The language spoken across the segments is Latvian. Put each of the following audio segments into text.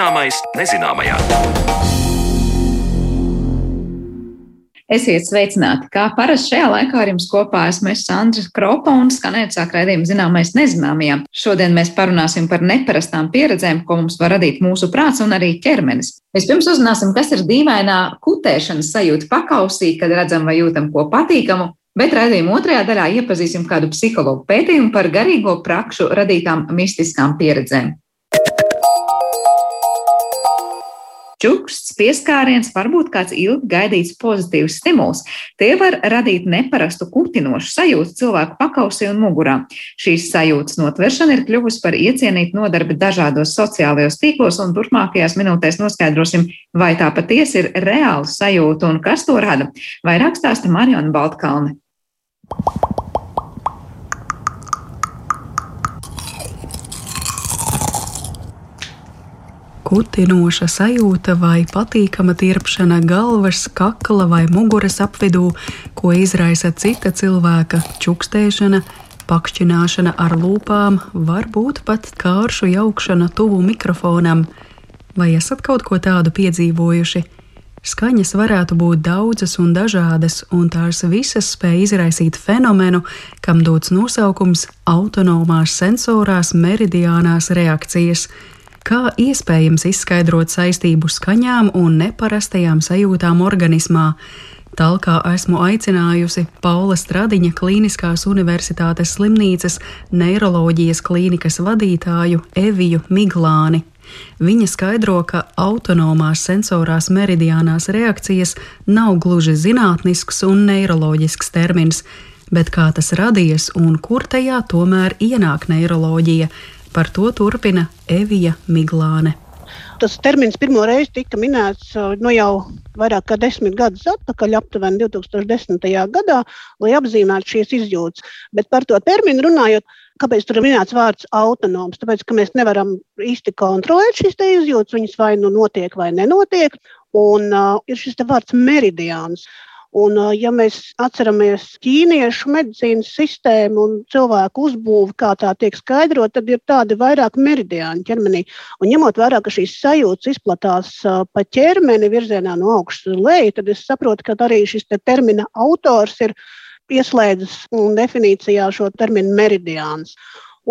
Zināmais nezināmajā. Esiet sveicināti! Kā parasti šajā laikā ar jums kopā esmu es Sandra Kropa un skanēt sāk raidījumu zināmais nezināmajām. Šodien mēs parunāsim par neparastām pieredzēm, ko mums var radīt mūsu prāts un arī ķermenis. Vispirms uzzināsim, kas ir dīvainā kutēšanas sajūta pakausī, kad redzam vai jūtam ko patīkamu, Bet raidījuma otrajā daļā iepazīsim kādu psihologu pētījumu par garīgo prakšu radītām mistiskām pieredzēm. Čuksts, pieskāriens, varbūt kāds ilgi gaidīts pozitīvs stimuls. Tie var radīt neparastu kutinošu sajūtu cilvēku pakausī un mugurā. Šīs sajūtas notveršana ir kļuvusi par iecienītu nodarbi dažādos sociālajos tīklos, un turpmākajās minūtēs noskaidrosim, vai tā patiesi ir reāla sajūta un kas to rada. Vairāk stāsta Mariona Baltkalne. Kutinoša sajūta vai patīkama tirpšana galvas, kakla vai muguras apvidū, ko izraisa cita cilvēka čukstēšana, pakšķināšana ar lūpām, varbūt pat kāršu jaukšana tuvu mikrofonam. Vai esat kaut ko tādu piedzīvojuši? Skaņas varētu būt daudzas un dažādas, un tās visas spēj izraisīt fenomenu, kam dots nosaukums autonomās sensorās meridiānās reakcijas. Kā iespējams izskaidrot saistību skaņām un neparastajām sajūtām organismā? Talkā esmu aicinājusi Paula Stradiņa Kliniskās Universitātes slimnīcas neiroloģijas klīnikas vadītāju Eviju Miglāni. Viņa skaidro, ka autonomās sensorās meridiānās reakcijas nav gluži zinātnisks un neiroloģisks termins, bet kā tas radies un kur tajā tomēr ienāk neiroloģija, par to turpina Evija Miglāne. Tas termins pirmo reizi tika minēts nu, jau vairāk kā desmit gadus atpakaļ, aptuveni 2010. gadā, lai apzīmētu šīs izjūtas. Bet par to terminu runājot, Kāpēc tur ir minēts vārds autonoms? Tāpēc, ka mēs nevaram īsti kontrolēt šīs izjūtas, viņas vai nu notiek vai nenotiek. Un uh, ir šis vārds meridiāns. Un, ja mēs atceramies ķīniešu medicīnas sistēmu un cilvēku uzbūvi, kā tā tiek skaidrota, tad ir tādi vairāk meridiāni ķermenī. Un ņemot vērā, ka šīs sajūtas izplatās pa ķermeni virzienā no augšas uz leju, tad es saprotu, ka arī šis te termina autors ir ieslēdzis definīcijā šo terminu meridiāns.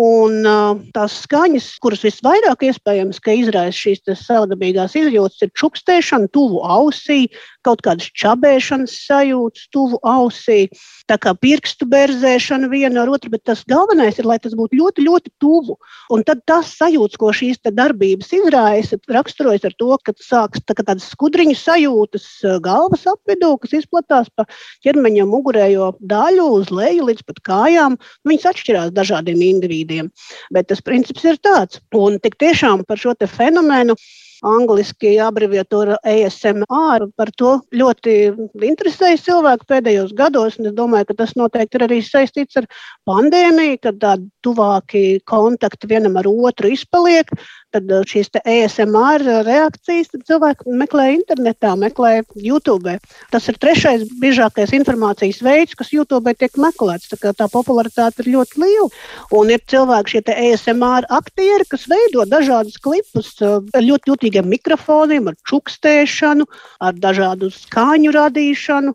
Un uh, tās skaņas, kuras visvairāk iespējams izraisa šīs savdabīgās izjūtas, ir čukstēšana tuvu ausī, kaut kādas čabēšanas sajūtas tuvu ausī, tā kā pirkstu berzēšana viena ar otru, bet tas galvenais ir, lai tas būtu ļoti, ļoti tuvu. Un tad tas sajūtas, ko šīs darbības izraisa, raksturojas ar to, ka sākas tā, tādas skudriņu sajūtas galvas apvidū, kas izplatās pa ķermeņa mugurējo daļu uz leju līdz pat kājām. Viņas atšķirās dažādiem individiem, bet tas princips ir tāds. Un tik tiešām par šo fenomenu angliski abrevijatūra ASMR. Par to ļoti interesējas cilvēku pēdējos gados, un es domāju, ka tas noteikti ir arī saistīts ar pandēmiju, kad tādi tuvāki kontakti vienam ar otru izpaliek tad uh, šīs ASMR reakcijas cilvēki meklē internetā, meklē YouTube. Tas ir trešais biežākais informācijas veids, kas YouTube tiek meklēts. Tā, tā popularitāte ir ļoti liela. Un ir cilvēki, šie ASMR aktieri, kas veido dažādus klipus uh, ar ļoti jutīgiem mikrofoniem, ar čukstēšanu, ar dažādu skaņu radīšanu.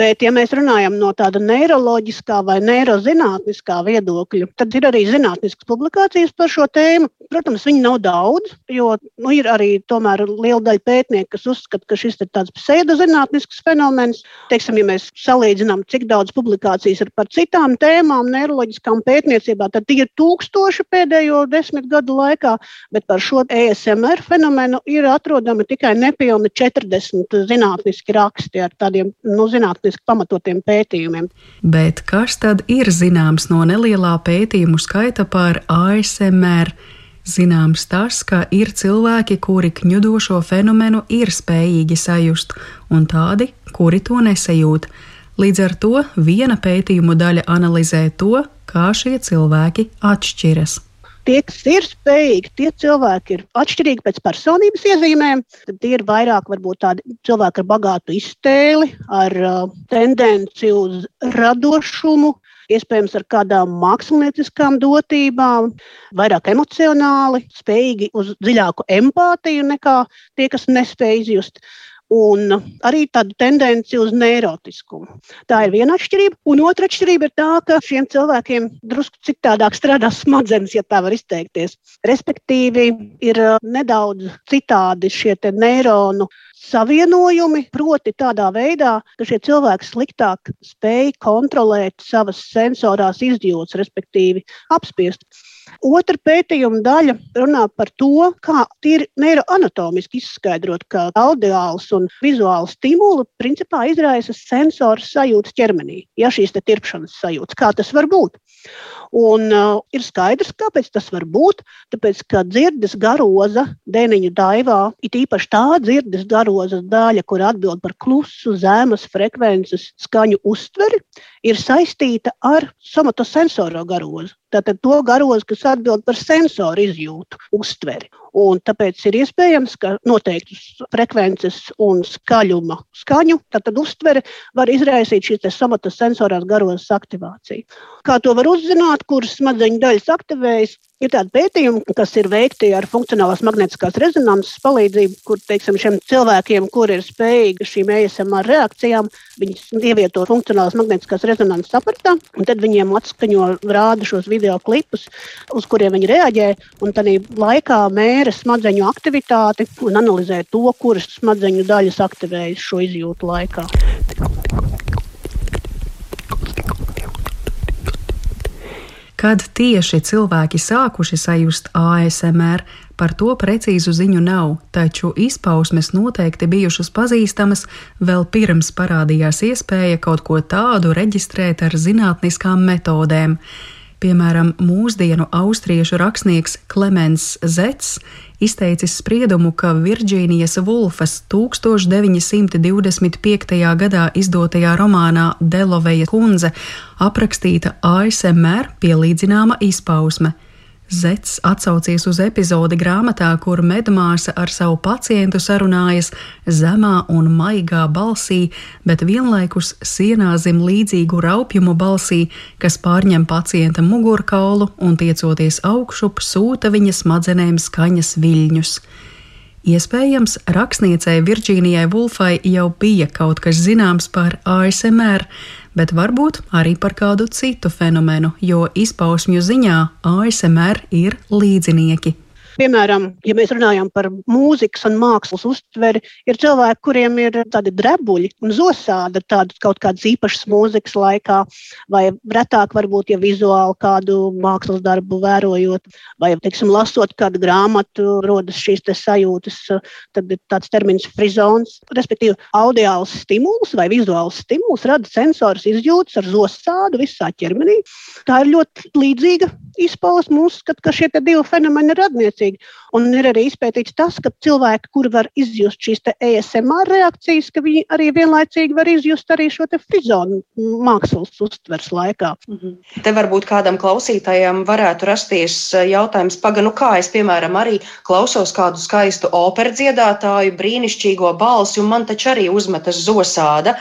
Bet, ja mēs runājam no tāda neiroloģiskā vai neirozinātniskā viedokļa, tad ir arī zinātniskas publikācijas par šo tēmu. Protams, viņi nav daudz, jo nu, ir arī liela daļa pētnieku, kas uzskata, ka šis ir tāds pseidozinātnisks fenomens. Teiksim, ja mēs salīdzinām, cik daudz publikācijas ir par citām tēmām, neiroloģiskām pētniecībā, tad tie ir tūkstoši pēdējo desmit gadu laikā, bet par šo ESMR fenomenu ir atrodami tikai nepilni 40 zinātniski raksti ar tādiem nu, zinātniski pamatotiem pētījumiem. Bet kas tad ir zināms no nelielā pētījumu skaita par ASMR? Zināms tas, ka ir cilvēki, kuri kņudošo fenomenu ir spējīgi sajust, un tādi, kuri to nesajūt. Līdz ar to viena pētījumu daļa analizē to, kā šie cilvēki atšķiras. Tie, kas ir spējīgi, tie cilvēki ir atšķirīgi pēc personības iezīmēm. Tad ir vairāk varbūt tādi cilvēki ar bagātu iztēli, ar uh, tendenci uz radošumu, iespējams ar kādām mākslinieckām dotībām, vairāk emocionāli, spējīgi uz dziļāku empātiju nekā tie, kas nespēj izjust un arī tādu tendenci uz neirotiskumu. Tā ir viena atšķirība. Un otra atšķirība ir tā, ka šiem cilvēkiem drusku citādāk strādā smadzenes, ja tā var izteikties. Respektīvi, ir uh, nedaudz citādi šie neironu savienojumi, proti tādā veidā, ka šie cilvēki sliktāk spēj kontrolēt savas sensorās izjūtas, respektīvi apspiest. Otra pētījuma daļa runā par to, kā tīri neiroanatomiski izskaidrot, ka audiāls un vizuāls stimuli principā izraisa sensoru sajūtas ķermenī. Ja šīs tirpšanas sajūtas, kā tas var būt? Un uh, ir skaidrs, kāpēc tas var būt. Tāpēc, ka dzirdes garoza dēniņu daivā, it īpaši tā dzirdes garozas daļa, kur atbild par klusu, zemes frekvences skaņu uztveri, ir saistīta ar somatosensoro garozu. Tātad to garozu, kas atbild par sensoru izjūtu, uztveri. Un tāpēc ir iespējams, ka noteiktas frekvences un skaļuma skaņu uztvere var izraisīt šīs somatas sensorās garozas aktivāciju. Kā to var uzzināt, kuras smadzeņu daļas aktivējas? Ir tādi pētījumi, kas ir veikti ar funkcionālās magnetiskās rezonanses palīdzību, kur teiksim, šiem cilvēkiem, kuri ir spējīgi šīm ESMR reakcijām, viņi ievieto funkcionālās magnetiskās rezonanses aparatā, un tad viņiem atskaņo, rāda šos video klipus, uz kuriem viņi reaģē, un tad laikā mēra smadzeņu aktivitāti un analizē to, kuras smadzeņu daļas aktivējas šo izjūtu laikā. Kad tieši cilvēki sākuši sajust ASMR, par to precīzu ziņu nav, taču izpausmes noteikti bijušas pazīstamas vēl pirms parādījās iespēja kaut ko tādu reģistrēt ar zinātniskām metodēm. Piemēram, mūsdienu austriešu rakstnieks Klemens Zets izteicis spriedumu, ka Virģīnijas Vulfas 1925. gadā izdotajā romānā Deloveja kundze aprakstīta ASMR pielīdzināma izpausme. Zets atsaucies uz epizodi grāmatā, kur medmāsa ar savu pacientu sarunājas zemā un maigā balsī, bet vienlaikus sienā zem līdzīgu raupjumu balsī, kas pārņem pacienta mugurkaulu un tiecoties augšup sūta viņa smadzenēm skaņas viļņus. Iespējams, rakstniecei Virģīnijai Vulfai jau bija kaut kas zināms par ASMR, bet varbūt arī par kādu citu fenomenu, jo izpausmju ziņā ASMR ir līdzinieki. Piemēram, ja mēs runājam par mūzikas un mākslas uztveri, ir cilvēki, kuriem ir tādi drebuļi un zosāda tādas kaut kādas īpašas mūzikas laikā, vai retāk varbūt, ja vizuāli kādu mākslas darbu vērojot, vai, teiksim, lasot kādu grāmatu, rodas šīs sajūtas, tad ir tāds termins frizons, respektīvi audiāls stimuls vai vizuāls stimuls rada sensors izjūtas ar zosādu visā ķermenī. Tā ir ļoti līdzīga izpausme. Uzskatu, ka šie divi fenomeni ir attiecīgi. Un ir arī izpētīts tas, ka cilvēki, kuri var izjust šīs ASMR reakcijas, ka viņi arī vienlaicīgi var izjust arī šo frizonu mākslas uztvers laikā. Mhm. Te varbūt kādam klausītājam varētu rasties eh, jautājums, paga, nu kā es, piemēram, arī klausos kādu skaistu operas dziedātāju, brīnišķīgo balsi, un man taču arī uzmetas zosāda.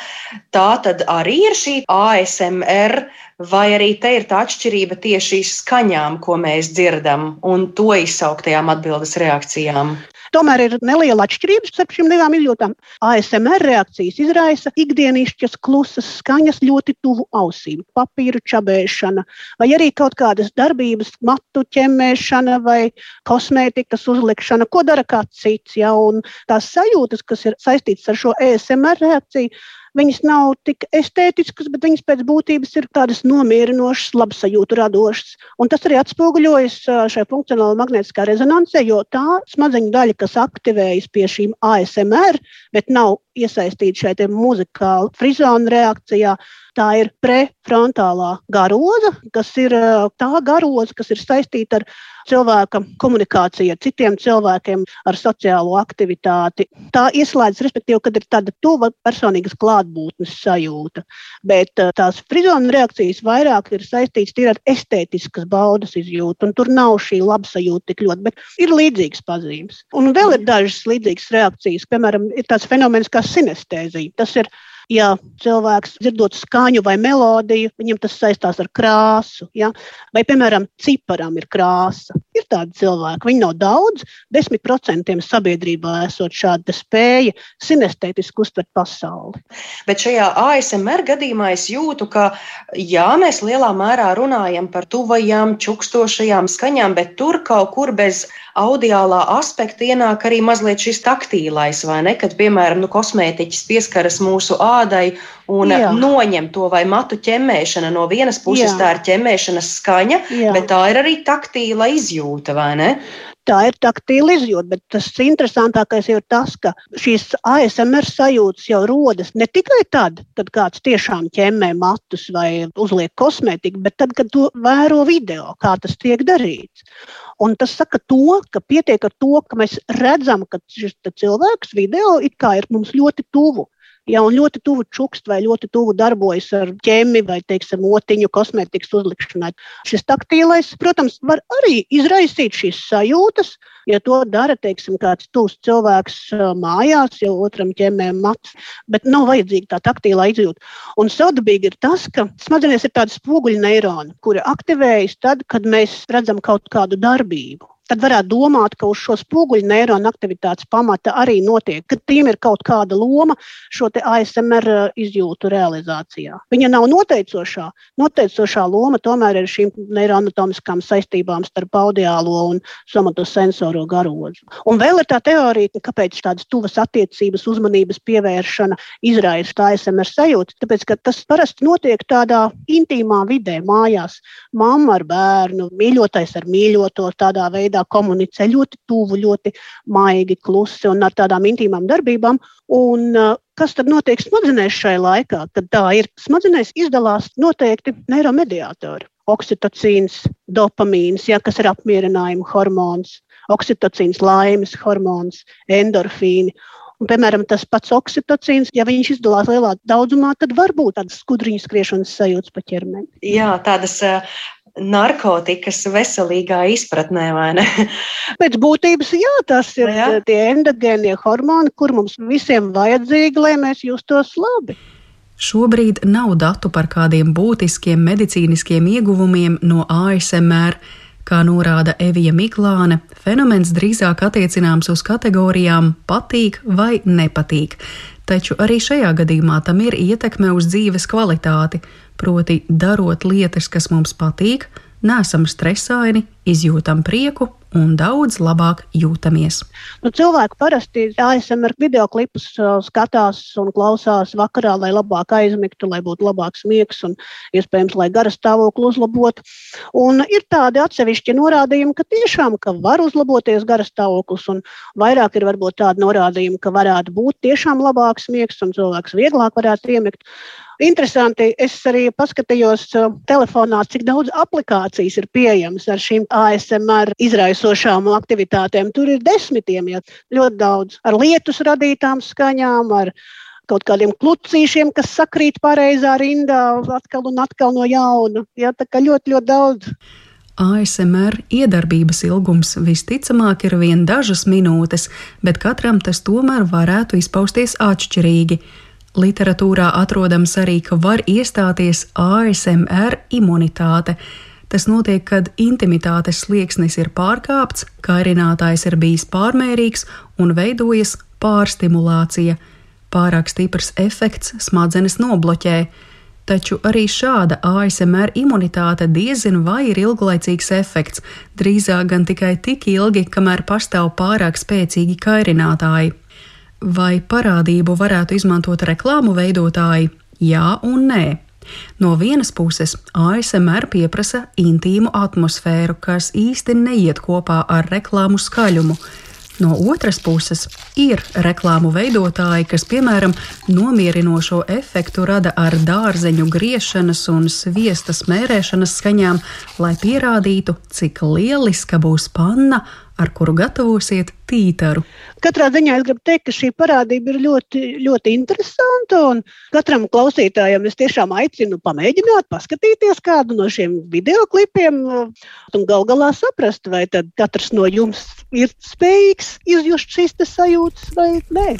Tā tad arī ir šī ASMR vai arī te ir tā atšķirība tieši skaņām, ko mēs dzirdam, un to izsauktajām atbildes reakcijām? Tomēr ir neliela atšķirība starp šīm divām izjūtām. ASMR reakcijas izraisa ikdienišķas, klusas skaņas ļoti tuvu ausīm, papīra čabēšana, vai arī kaut kādas darbības, matu ķemmēšana vai kosmētikas uzlikšana, ko dara kāds cits. Ja? Tās sajūtas, kas ir saistītas ar šo ASMR reakciju, Viņas nav tik estētiskas, bet viņas pēc būtības ir tādas nomierinošas, labsajūtu radošas. Un tas arī atspoguļojas šajā funkcionālā magnētiskā rezonansē, jo tā smadzeņu daļa, kas aktivējas pie šīm ASMR, bet nav iesaistīta šajā muzikālā frizona reakcijā, Tā ir prefrontālā garoza, kas ir tā garoza, kas ir saistīta ar cilvēka komunikāciju ar citiem cilvēkiem, ar sociālo aktivitāti. Tā ieslēdzas, respektīvi, kad ir tāda tuva personīgas klātbūtnes sajūta. Bet tās frizona reakcijas vairāk ir saistītas ar estētiskas baudas izjūtu, un tur nav šī labsajūta tik ļoti, bet ir līdzīgas pazīmes. Un vēl ir dažas līdzīgas reakcijas, piemēram, ir tāds fenomens kā sinestēzija. Tas ir Ja cilvēks dzirdot skaņu vai melodiju, viņam tas saistās ar krāsu. Ja? Vai, piemēram, ciparam ir krāsa. Ir tādi cilvēki, viņi nav daudz, 10% sabiedrībā esot šāda spēja sinestētiski uztvert pasauli. Bet šajā ASMR gadījumā es jūtu, ka jā, mēs lielā mērā runājam par tuvajām, čukstošajām skaņām, bet tur kaut kur bez audiālā aspekta ienāk arī mazliet šis taktīlais, vai ne? Kad, piemēram, nu, kosmētiķis pieskaras mūsu ādai un Jā. noņem to vai matu ķemmēšana. No vienas puses Jā. tā ir ķemmēšanas skaņa, Jā. bet tā ir arī taktīla izjūta, vai ne? Tā ir taktīla izjūta, bet tas interesantākais ir tas, ka šīs ASMR sajūtas jau rodas ne tikai tad, kad kāds tiešām ķemmē matus vai uzliek kosmētiku, bet tad, kad to vēro video, kā tas tiek darīts. Un tas saka to, ka pietiek ar to, ka mēs redzam, ka šis cilvēks video ir mums ļoti tuvu. Ja un ļoti tuvu čukst vai ļoti tuvu darbojas ar ķēmi vai, teiksim, otiņu kosmētikas uzlikšanai. Šis taktīlais, protams, var arī izraisīt šīs sajūtas, ja to dara, teiksim, kāds tūs cilvēks mājās, jau otram ķēmē mats, bet nav vajadzīga tā taktīlā izjūta. Un sadabīgi ir tas, ka smadzenēs ir tāda spoguļa neirona, kura aktivējas tad, kad mēs redzam kaut kādu darbību tad varētu domāt, ka uz šo spoguļu neironu aktivitātes pamata arī notiek, ka tiem ir kaut kāda loma šo ASMR uh, izjūtu realizācijā. Viņa nav noteicošā. Noteicošā loma tomēr ir šīm neiroanatomiskām saistībām starp audiālo un somatosensoro garozu. Un vēl ir tā teorija, kāpēc tādas tuvas attiecības, uzmanības pievēršana izraisa tā ASMR sajūta. Tāpēc, ka tas parasti notiek tādā intīmā vidē, mājās. Mamma ar bērnu, mīļotais ar mīļoto, tādā veidā veidā komunicē ļoti tuvu, ļoti maigi, klusi un ar tādām intīmām darbībām. Un, uh, kas tad notiek smadzenēs šajā laikā? Kad tā ir smadzenēs izdalās noteikti neiromediātori. Oksitocīns, dopamīns, ja, kas ir apmierinājuma hormons, oksitocīns, laimes hormons, endorfīni. Un, piemēram, tas pats oksitocīns, ja viņš izdalās lielā daudzumā, tad var būt tādas skudriņu skriešanas sajūtas pa ķermeni. Jā, tādas uh, narkotikas veselīgā izpratnē, vai ne? Pēc būtības, jā, tas ir jā. tie endogēnie hormoni, kur mums visiem vajadzīgi, lai mēs justos labi. Šobrīd nav datu par kādiem būtiskiem medicīniskiem ieguvumiem no ASMR. Kā norāda Evija Miklāne, fenomens drīzāk attiecināms uz kategorijām patīk vai nepatīk, taču arī šajā gadījumā tam ir ietekme uz dzīves kvalitāti, proti, darot lietas, kas mums patīk, nesam stresaini, izjūtam prieku un daudz labāk jūtamies. Nu, cilvēki parasti ASMR video klipus uh, skatās un klausās vakarā, lai labāk aizmigtu, lai būtu labāks miegs un iespējams, lai gara stāvokli uzlabotu. Un ir tādi atsevišķi norādījumi, ka tiešām ka var uzlaboties gara stāvoklis, un vairāk ir varbūt tādi norādījumi, ka varētu būt tiešām labāks miegs un cilvēks vieglāk varētu iemigt. Interesanti, es arī paskatījos uh, telefonā, cik daudz aplikācijas ir pieejamas ar šīm ASMR izraisošām aktivitātēm. Tur ir desmitiem, ja ļoti daudz ar lietus radītām skaņām, ar kaut kādiem klucīšiem, kas sakrīt pareizā rindā, atkal un atkal no jauna. Ja, tā kā ļoti, ļoti daudz. ASMR iedarbības ilgums visticamāk ir vien dažas minūtes, bet katram tas tomēr varētu izpausties atšķirīgi. Literatūrā atrodams arī, ka var iestāties ASMR imunitāte. Tas notiek, kad intimitātes slieksnis ir pārkāpts, kairinātājs ir bijis pārmērīgs un veidojas pārstimulācija. Pārāk stiprs efekts smadzenes nobloķē, taču arī šāda ASMR imunitāte diezin vai ir ilglaicīgs efekts, drīzāk gan tikai tik ilgi, kamēr pastāv pārāk spēcīgi kairinātāji. Vai parādību varētu izmantot reklāmu veidotāji? Jā un nē. No vienas puses, ASMR pieprasa intīmu atmosfēru, kas īsti neiet kopā ar reklāmu skaļumu. No otras puses, ir reklāmu veidotāji, kas, piemēram, nomierinošo efektu rada ar dārzeņu griešanas un sviesta smērēšanas skaņām, lai pierādītu, cik lieliska būs panna ar kuru gatavosiet tītaru. Katrā ziņā es gribu teikt, ka šī parādība ir ļoti, ļoti interesanta. Katram klausītājam es tiešām aicinu pamēģināt, paskatīties kādu no šiem video klipiem un gal galā saprast, vai katrs no jums ir spējīgs izjust šīs sajūtas vai nē.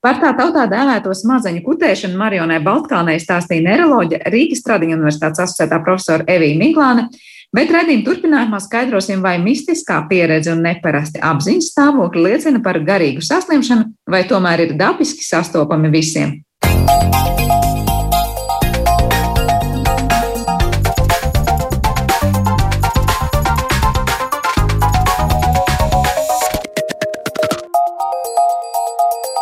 Par tā tautā dēvēto smadzeņu kutēšanu Marionai Baltkalnei stāstīja neiroloģija Rīgas Tradiņu universitātes asociētā profesora Evija Miglāne, bet redzījuma turpinājumā skaidrosim, vai mistiskā pieredze un neparasti apziņas stāvokļi liecina par garīgu saslimšanu, vai tomēr ir dabiski sastopami visiem.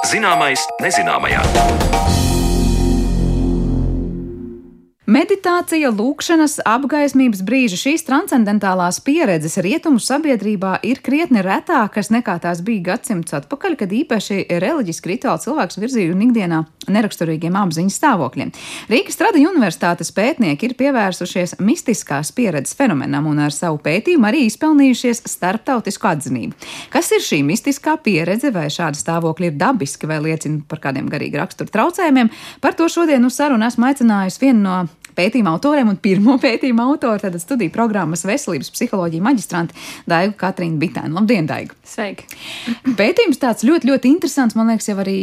Zināmais nezināmajā. Meditācija, lūkšanas, apgaismības brīži, šīs transcendentālās pieredzes rietumu sabiedrībā ir krietni retākas nekā tās bija gadsimts atpakaļ, kad īpaši reliģiski rituāli cilvēks virzīja un ikdienā neraksturīgiem apziņas stāvokļiem. Rīgas Tradiņu universitātes pētnieki ir pievērsušies mistiskās pieredzes fenomenam un ar savu pētījumu arī izpelnījušies starptautisku atzinību. Kas ir šī mistiskā pieredze, vai šādi stāvokļi ir dabiski vai liecina par kādiem garīgi rakstura traucējumiem? Par to šodien uz sarunu esmu aicinājusi vienu no pētījuma autoriem un pirmo pētījuma autoru, tad studiju programmas veselības psiholoģija maģistranti Daigu Katrīnu Bitēnu. Labdien, Daigu! Sveiki! Pētījums tāds ļoti, ļoti interesants, man liekas, jau arī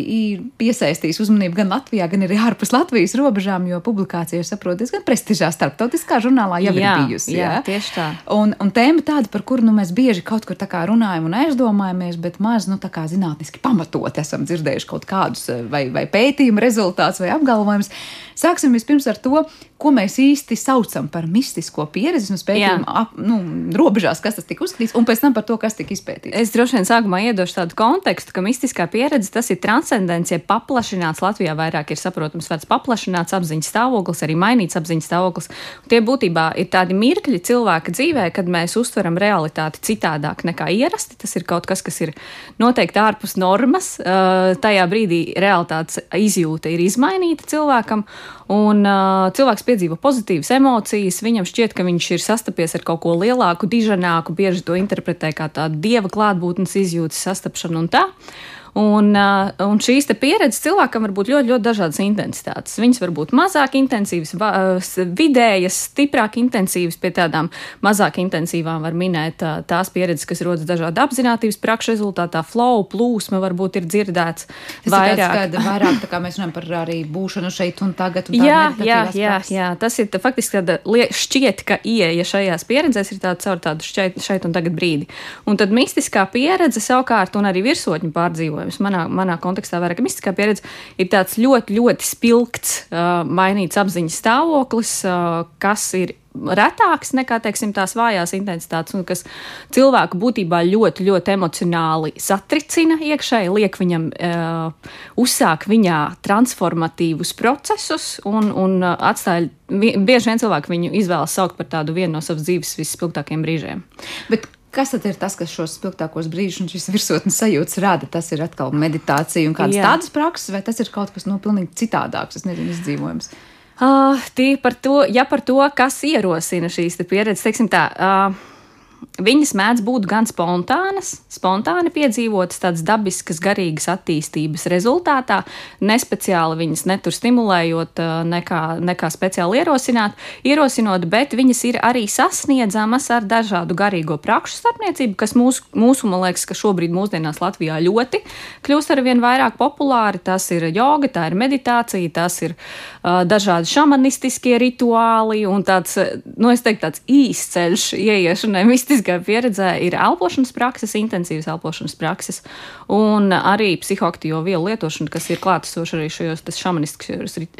piesaistījis uzmanību gan Latvijā, gan arī ārpus Latvijas robežām, jo publikācija ir saprotas gan prestižā starptautiskā žurnālā jau jā, ir bijusi. Jā, jā, tieši tā. Un, un tēma tāda, par kuru nu, mēs bieži kaut kur tā kā runājam un aizdomājamies, bet maz, nu, tā kā zinātniski pamatot esam dzirdējuši kaut kādus vai, vai pētījumu rezultātus vai apgalvojumus. Sāksim vispirms ar to, ko mēs īsti saucam par mistisko pieredzi, un pētījumu ap, nu, robežās, kas tas tika uzskatīts, un pēc tam par to, kas tika izpētīts. Es droši vien sākumā iedošu tādu kontekstu, ka mistiskā pieredze tas ir transcendents, ja paplašināts, Latvijā vairāk ir saprotams vārds paplašināts apziņas stāvoklis, arī mainīts apziņas stāvoklis. Tie būtībā ir tādi mirkļi cilvēka dzīvē, kad mēs uztveram realitāti citādāk nekā ierasti. Tas ir kaut kas, kas ir noteikti ārpus normas. Tajā brīdī realitātes izjūta ir izmainīta cilvēkam. Un uh, cilvēks piedzīvo pozitīvas emocijas, viņam šķiet, ka viņš ir sastapies ar kaut ko lielāku, dižanāku, bieži to interpretē kā tādu dieva klātbūtnes izjūtas sastapšanu un tā. Un, uh, un šīs pieredzes cilvēkam var būt ļoti, ļoti dažādas intensitātes. Viņas var būt mazāk intensīvas, vidējas, stiprāk intensīvas, pie tādām mazāk intensīvām var minēt uh, tās pieredzes, kas rodas dažādu apziņotības prakšu rezultātā. Flow, plūsma varbūt ir dzirdēts Tas vairāk. Ir tāds, vairāk tā kā mēs runājam par arī būšanu šeit un tagad. Un jā, jā, jā, jā, tas ir tā, faktiski tāda šķiet, ka ieeja šajās pieredzēs ir tāda caur tādu šeit, šeit un tagad brīdi. Un tad mistiskā pieredze savukārt un arī virsotņu pārdzīvojumi piedzīvojums. Manā, manā kontekstā vairāk mistiskā pieredze ir tāds ļoti, ļoti spilgts, uh, mainīts apziņas stāvoklis, uh, kas ir retāks nekā teiksim, tās vājās intensitātes, un kas cilvēku būtībā ļoti, ļoti emocionāli satricina iekšēji, liek viņam uh, uzsāk viņā transformatīvus procesus un, un uh, atstāja. Bieži vien cilvēki viņu izvēlas saukt par tādu vienu no savas dzīves visspilgtākajiem brīžiem. Bet Kas tad ir tas, kas šos spilgtākos brīžus un šīs virsotnes sajūtas rada? Tas ir atkal meditācija un kādas Jā. tādas prakses, vai tas ir kaut kas no nu, pilnīgi citādāks, es nezinu, izdzīvojums. Uh, par to, ja par to, kas ierosina šīs pieredzes, teiksim tā. Uh, Viņas mēdz būt gan spontānas, spontāni piedzīvotas, tādas dabiskas, garīgas attīstības rezultātā, nespeciāli viņas netur stimulējot, nekā, nekā speciāli ierosināt, ierosinot, bet viņas ir arī sasniedzamas ar dažādu garīgo prakšu starpniecību, kas mūsu, mūsu man liekas, ka šobrīd mūsdienās Latvijā ļoti kļūst ar vien vairāk populāri. Tas ir joga, tā ir meditācija, tas ir dažādi šamanistiskie rituāli un tāds, nu, es teiktu, tāds īsts ceļš ieiešanai mistiskā pieredzē ir elpošanas prakses, intensīvas elpošanas prakses un arī psihoaktīvo vielu lietošana, kas ir klātesoša arī šajos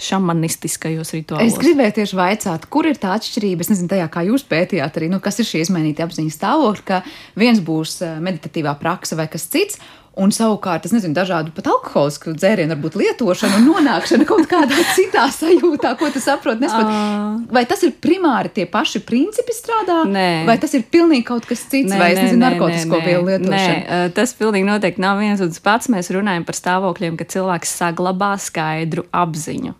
šamanistiskajos rituālos. Es gribēju tieši vaicāt, kur ir tā atšķirība, es nezinu, tajā, kā jūs pētījāt arī, nu, kas ir šī izmainīta apziņas stāvokļa, ka viens būs meditatīvā praksa vai kas cits, Un savukārt, es nezinu, dažādu pat alkoholisku dzērienu, varbūt lietošana un nonākšana kaut kādā citā sajūtā, ko tu saproti. Nesprat. Vai tas ir primāri tie paši principi strādā? Nē. Vai tas ir pilnīgi kaut kas cits, nē, vai es nezinu, narkotisko vielu lietošana? Nē, tas pilnīgi noteikti nav viens un tas pats. Mēs runājam par stāvokļiem, ka cilvēks saglabā skaidru apziņu.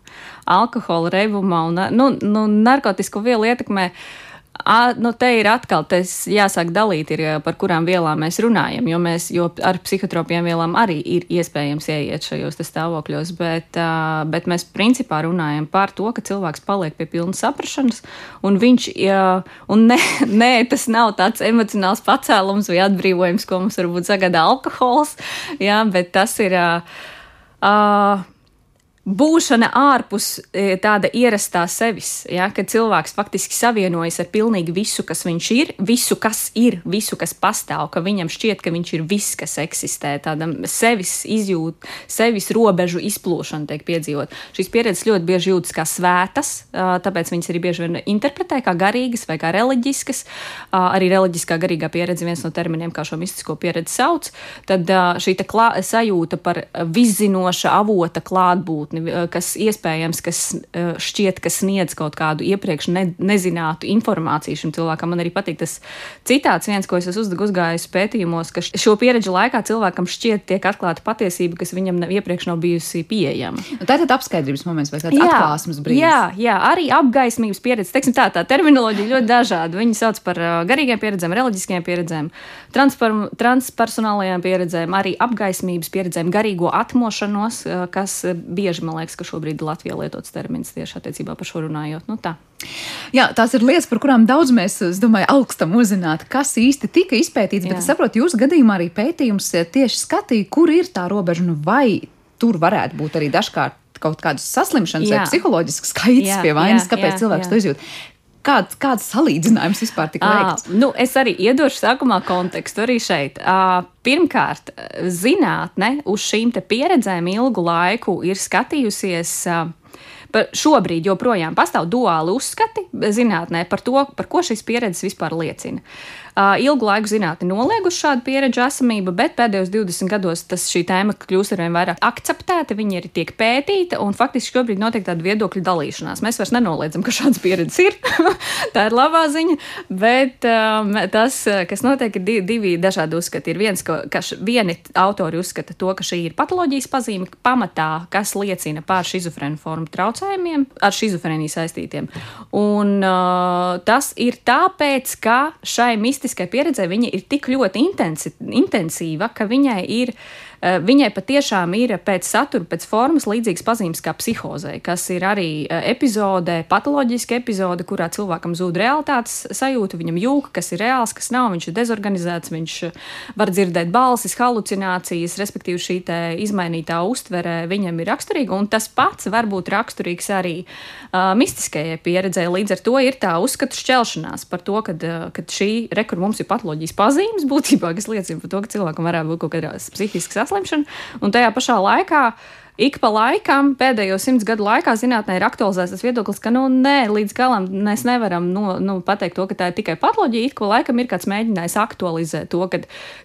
Alkohola revumā un nu, nu, narkotisko vielu ietekmē. Uh, A, nu, te ir atkal tas jāsāk dalīt, ir, par kurām vielām mēs runājam, jo, mēs, jo ar psihotropiem vielām arī ir iespējams ieiet šajos stāvokļos, bet, bet mēs principā runājam par to, ka cilvēks paliek pie pilnas saprašanas, un viņš, jā, un ne, ne, tas nav tāds emocionāls pacēlums vai atbrīvojums, ko mums varbūt sagādā alkohols, jā, bet tas ir. Uh, Uh, būšana ārpus e, tāda ierastā sevis, ja, kad cilvēks faktiski savienojas ar pilnīgi visu, kas viņš ir, visu, kas ir, visu, kas pastāv, ka viņam šķiet, ka viņš ir viss, kas eksistē, tādam sevis izjūt, sevis robežu izplūšana tiek piedzīvot. Šīs pieredzes ļoti bieži jūtas kā svētas, tāpēc viņas arī bieži vien interpretē kā garīgas vai kā reliģiskas. Arī reliģiskā garīgā pieredze viens no terminiem, kā šo mistisko pieredzi sauc. Tad šī klā, sajūta par viszinoša avota klātbūtni zinātni, eh, kas iespējams, kas eh, šķiet, ka sniedz kaut kādu iepriekš ne, nezinātu informāciju šim cilvēkam. Man arī patīk tas citāts, viens, ko es esmu uzgājis pētījumos, ka šo pieredžu laikā cilvēkam šķiet tiek atklāta patiesība, kas viņam nav, iepriekš nav bijusi pieejama. Nu, tā ir apskaidrības moments vai tāds jā, atklāsmes brīdis. Jā, jā, arī apgaismības pieredze. Teiksim, tā, tā terminoloģija ļoti dažāda. Viņi sauc par uh, garīgiem pieredzēm, reliģiskajām pieredzēm, transpersonālajām pieredzēm, arī apgaismības pieredzēm, garīgo atmošanos, kas bieži man liekas, ka šobrīd Latvijā lietots termins tieši attiecībā par šo runājot. Nu, tā. Jā, tās ir lietas, par kurām daudz mēs, domāju, augstam uzzināt, kas īsti tika izpētīts. Bet Jā. es saprotu, jūsu gadījumā arī pētījums eh, tieši skatīja, kur ir tā robeža, nu vai tur varētu būt arī dažkārt kaut kādas saslimšanas jā. vai psiholoģiskas kaitas pie vainas, jā, kāpēc jā, cilvēks jā. to izjūt. Kāds, kāds salīdzinājums vispār tika veikts? Nu, es arī iedošu sākumā kontekstu arī šeit. Pirmkārt, zinātne uz šīm pieredzēm ilgu laiku ir skatījusies. Par šobrīd joprojām pastāv duāli uzskati zinātnē par to, par ko šīs pieredzes vispār liecina. Uh, Ilgu laiku zinātnē nolieguši šādu pieredžu esamību, bet pēdējos 20 gados tas šī tēma kļūst ar vien vairāk akceptēta, viņa arī tiek pētīta, un faktiski šobrīd notiek tāda viedokļu dalīšanās. Mēs vairs nenoliedzam, ka šādas pieredzes ir. Tā ir labā ziņa, bet um, tas, kas notiek, ir divi, dažādi uzskati. Ir viens, ka, ka vieni autori uzskata to, ka šī ir patoloģijas pazīme pamatā, kas liecina par šizofrēnu formu traucējumiem, ar šizofrēniju saistītiem. Un uh, tas ir tāpēc, ka šai mistiskai mistiskai pieredzē viņa ir tik ļoti intensīva, ka viņai ir viņai patiešām ir pēc satura, pēc formas līdzīgas pazīmes kā psihozē, kas ir arī eh, epizode, patoloģiska epizode, kurā cilvēkam zūd realitātes sajūta, viņam jūka, kas ir reāls, kas nav, viņš ir dezorganizēts, viņš var dzirdēt balsis, halucinācijas, respektīvi šī izmainītā uztvere viņam ir raksturīga, un tas pats var būt raksturīgs arī uh, mistiskajai pieredzē. Līdz ar to ir tā uzskatu šķelšanās par to, ka šī rekur mums ir patoloģijas pazīmes būtībā, kas liecina par to, ka cilvēkam varētu būt kaut kādas psihiskas saslimšana, un tajā pašā laikā ik pa laikam, pēdējo simts gadu laikā, zinātnē ir aktualizēts tas viedoklis, ka, nu, nē, līdz galam mēs nevaram no, nu, pateikt to, ka tā ir tikai patoloģija. Ik pa laikam ir kāds mēģinājis aktualizēt to, ka,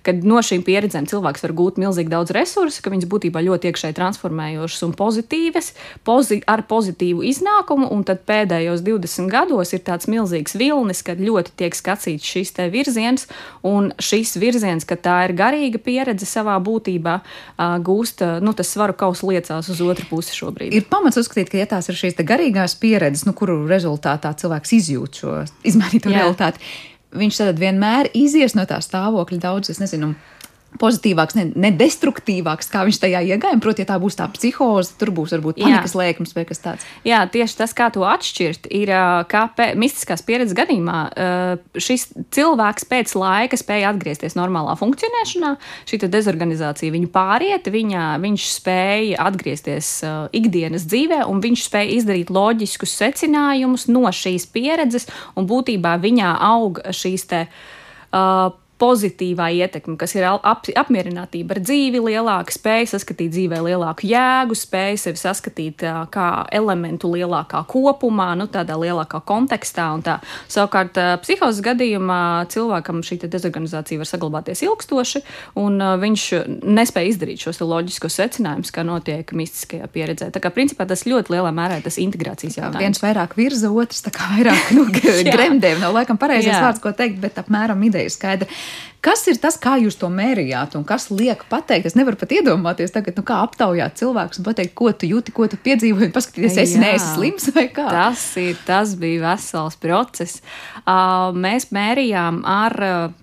ka no šīm pieredzēm cilvēks var gūt milzīgi daudz resursu, ka viņas būtībā ļoti iekšēji transformējošas un pozitīvas, pozi ar pozitīvu iznākumu, un tad pēdējos 20 gados ir tāds milzīgs vilnis, kad ļoti tiek skatīts šis te virziens, un šis virziens, ka tā ir garīga pieredze savā būtībā, gūst, nu, tas svaru kausu lietu liecās uz otru pusi šobrīd. Ir pamats uzskatīt, ka ja tās ir šīs garīgās pieredzes, nu, kuru rezultātā cilvēks izjūt šo izmainīto Jā. realitāti, viņš tad vienmēr izies no tā stāvokļa daudz, es nezinu, pozitīvāks, ne, ne destruktīvāks, kā viņš tajā iegāja. Proti, ja tā būs tā psihoze, tur būs varbūt panikas lēkmes vai kas tāds. Jā, tieši tas, kā to atšķirt, ir, kā pē, mistiskās pieredzes gadījumā šis cilvēks pēc laika spēja atgriezties normālā funkcionēšanā, šī dezorganizācija viņu pāriet, viņa, viņš spēja atgriezties ikdienas dzīvē, un viņš spēja izdarīt loģiskus secinājumus no šīs pieredzes, un būtībā viņā aug šīs te. Uh, pozitīvā ietekme, kas ir ap, apmierinātība ar dzīvi, lielāka spēja saskatīt dzīvē lielāku jēgu, spēja sevi saskatīt kā elementu lielākā kopumā, nu, tādā lielākā kontekstā. Savukārt, psihozes gadījumā cilvēkam šī dezorganizācija var saglabāties ilgstoši, un viņš nespēja izdarīt šos loģiskos secinājumus, kā notiek mistiskajā pieredzē. Tā kā principā tas ļoti lielā mērā ir tas integrācijas jautājums. Viens vairāk virza, otrs tā vairāk nu, gremdēm. Nav laikam pareizais vārds, ko teikt, bet apmēram ideja skaidra. Kas ir tas, kā jūs to mērījāt, un kas liek pateikt? Es nevaru pat iedomāties, tagad, nu, kā aptaujāt cilvēkus un pateikt, ko tu jūti, ko tu piedzīvoji, paskatīties, es neesmu slims vai kā. Tas, ir, tas bija vesels process. Uh, mēs mērījām ar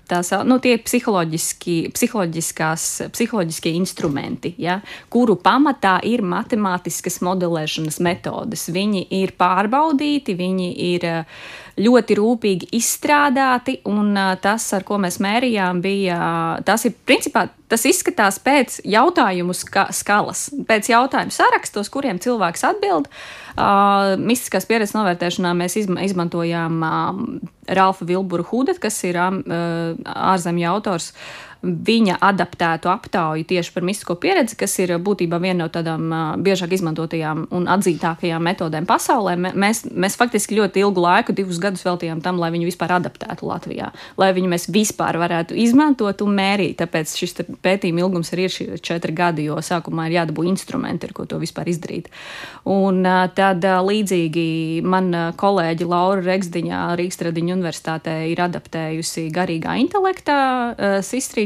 tās, nu, tie psiholoģiski, psiholoģiskie instrumenti, ja, kuru pamatā ir matemātiskas modelēšanas metodes. Viņi ir pārbaudīti, viņi ir ļoti rūpīgi izstrādāti, un tas, ar ko mēs mērījām, bija tas, ir principā tas izskatās pēc jautājumu ska skalas, pēc jautājumu sarakstos, kuriem cilvēks atbild. Uh, mistiskās pieredzes novērtēšanā mēs izma izmantojām uh, Ralfa Vilburu Hudet, kas ir uh, ārzemju autors. Uh, viņa adaptētu aptauju tieši par mistisko pieredzi, kas ir būtībā viena no tādām biežāk izmantotajām un atzītākajām metodēm pasaulē. Mēs, mēs faktiski ļoti ilgu laiku, divus gadus veltījām tam, lai viņu vispār adaptētu Latvijā, lai viņu mēs vispār varētu izmantot un mērīt. Tāpēc šis pētījuma ilgums ir šie četri gadi, jo sākumā ir jādabū instrumenti, ar ko to vispār izdarīt. Un tad līdzīgi man kolēģi Laura Regsdiņā Rīgas Tradiņu universitātē ir adaptējusi garīgā intelekta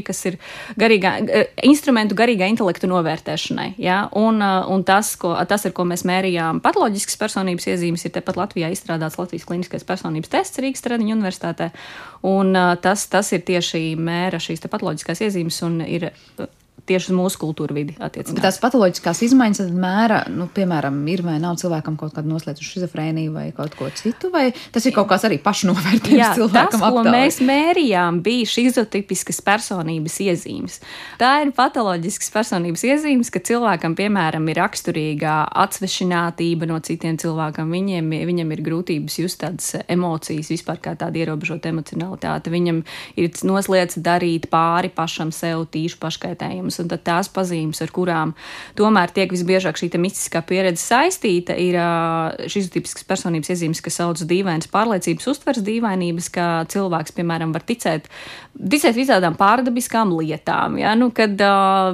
sistrī kas ir garīgā, eh, instrumentu garīgā intelektu novērtēšanai. Ja? Un, eh, un tas, ko, tas, ar ko mēs mērījām patoloģiskas personības iezīmes, ir tepat Latvijā izstrādāts Latvijas kliniskais personības tests Rīgas Tradiņu universitātē. Un eh, tas, tas ir tieši mēra šīs patoloģiskās iezīmes un ir tieši uz mūsu kultūru vidi. Tās patoloģiskās izmaiņas mēra, nu, piemēram, ir vai nav cilvēkam kaut kāda noslēdzu šizofrēnija vai kaut ko citu, vai tas ir kaut kāds arī pašnovērtējums Jā, cilvēkam? Tas, ko aptāvi. mēs mērījām, bija šizotipiskas personības iezīmes. Tā ir patoloģiskas personības iezīmes, ka cilvēkam, piemēram, ir raksturīga atsvešinātība no citiem cilvēkiem. Viņiem, viņam ir grūtības just tādas emocijas, vispār kā tāda ierobežota emocionalitāte. Viņam ir noslēdz darīt pāri pašam sev tīšu paškaitējumu pazīmes, un tās pazīmes, ar kurām tomēr tiek visbiežāk šī mistiskā pieredze saistīta, ir šīs tipiskas personības iezīmes, kas sauc dīvainas pārliecības, uztveres dīvainības, ka cilvēks, piemēram, var ticēt, ticēt visādām pārdabiskām lietām. Ja? Nu, kad,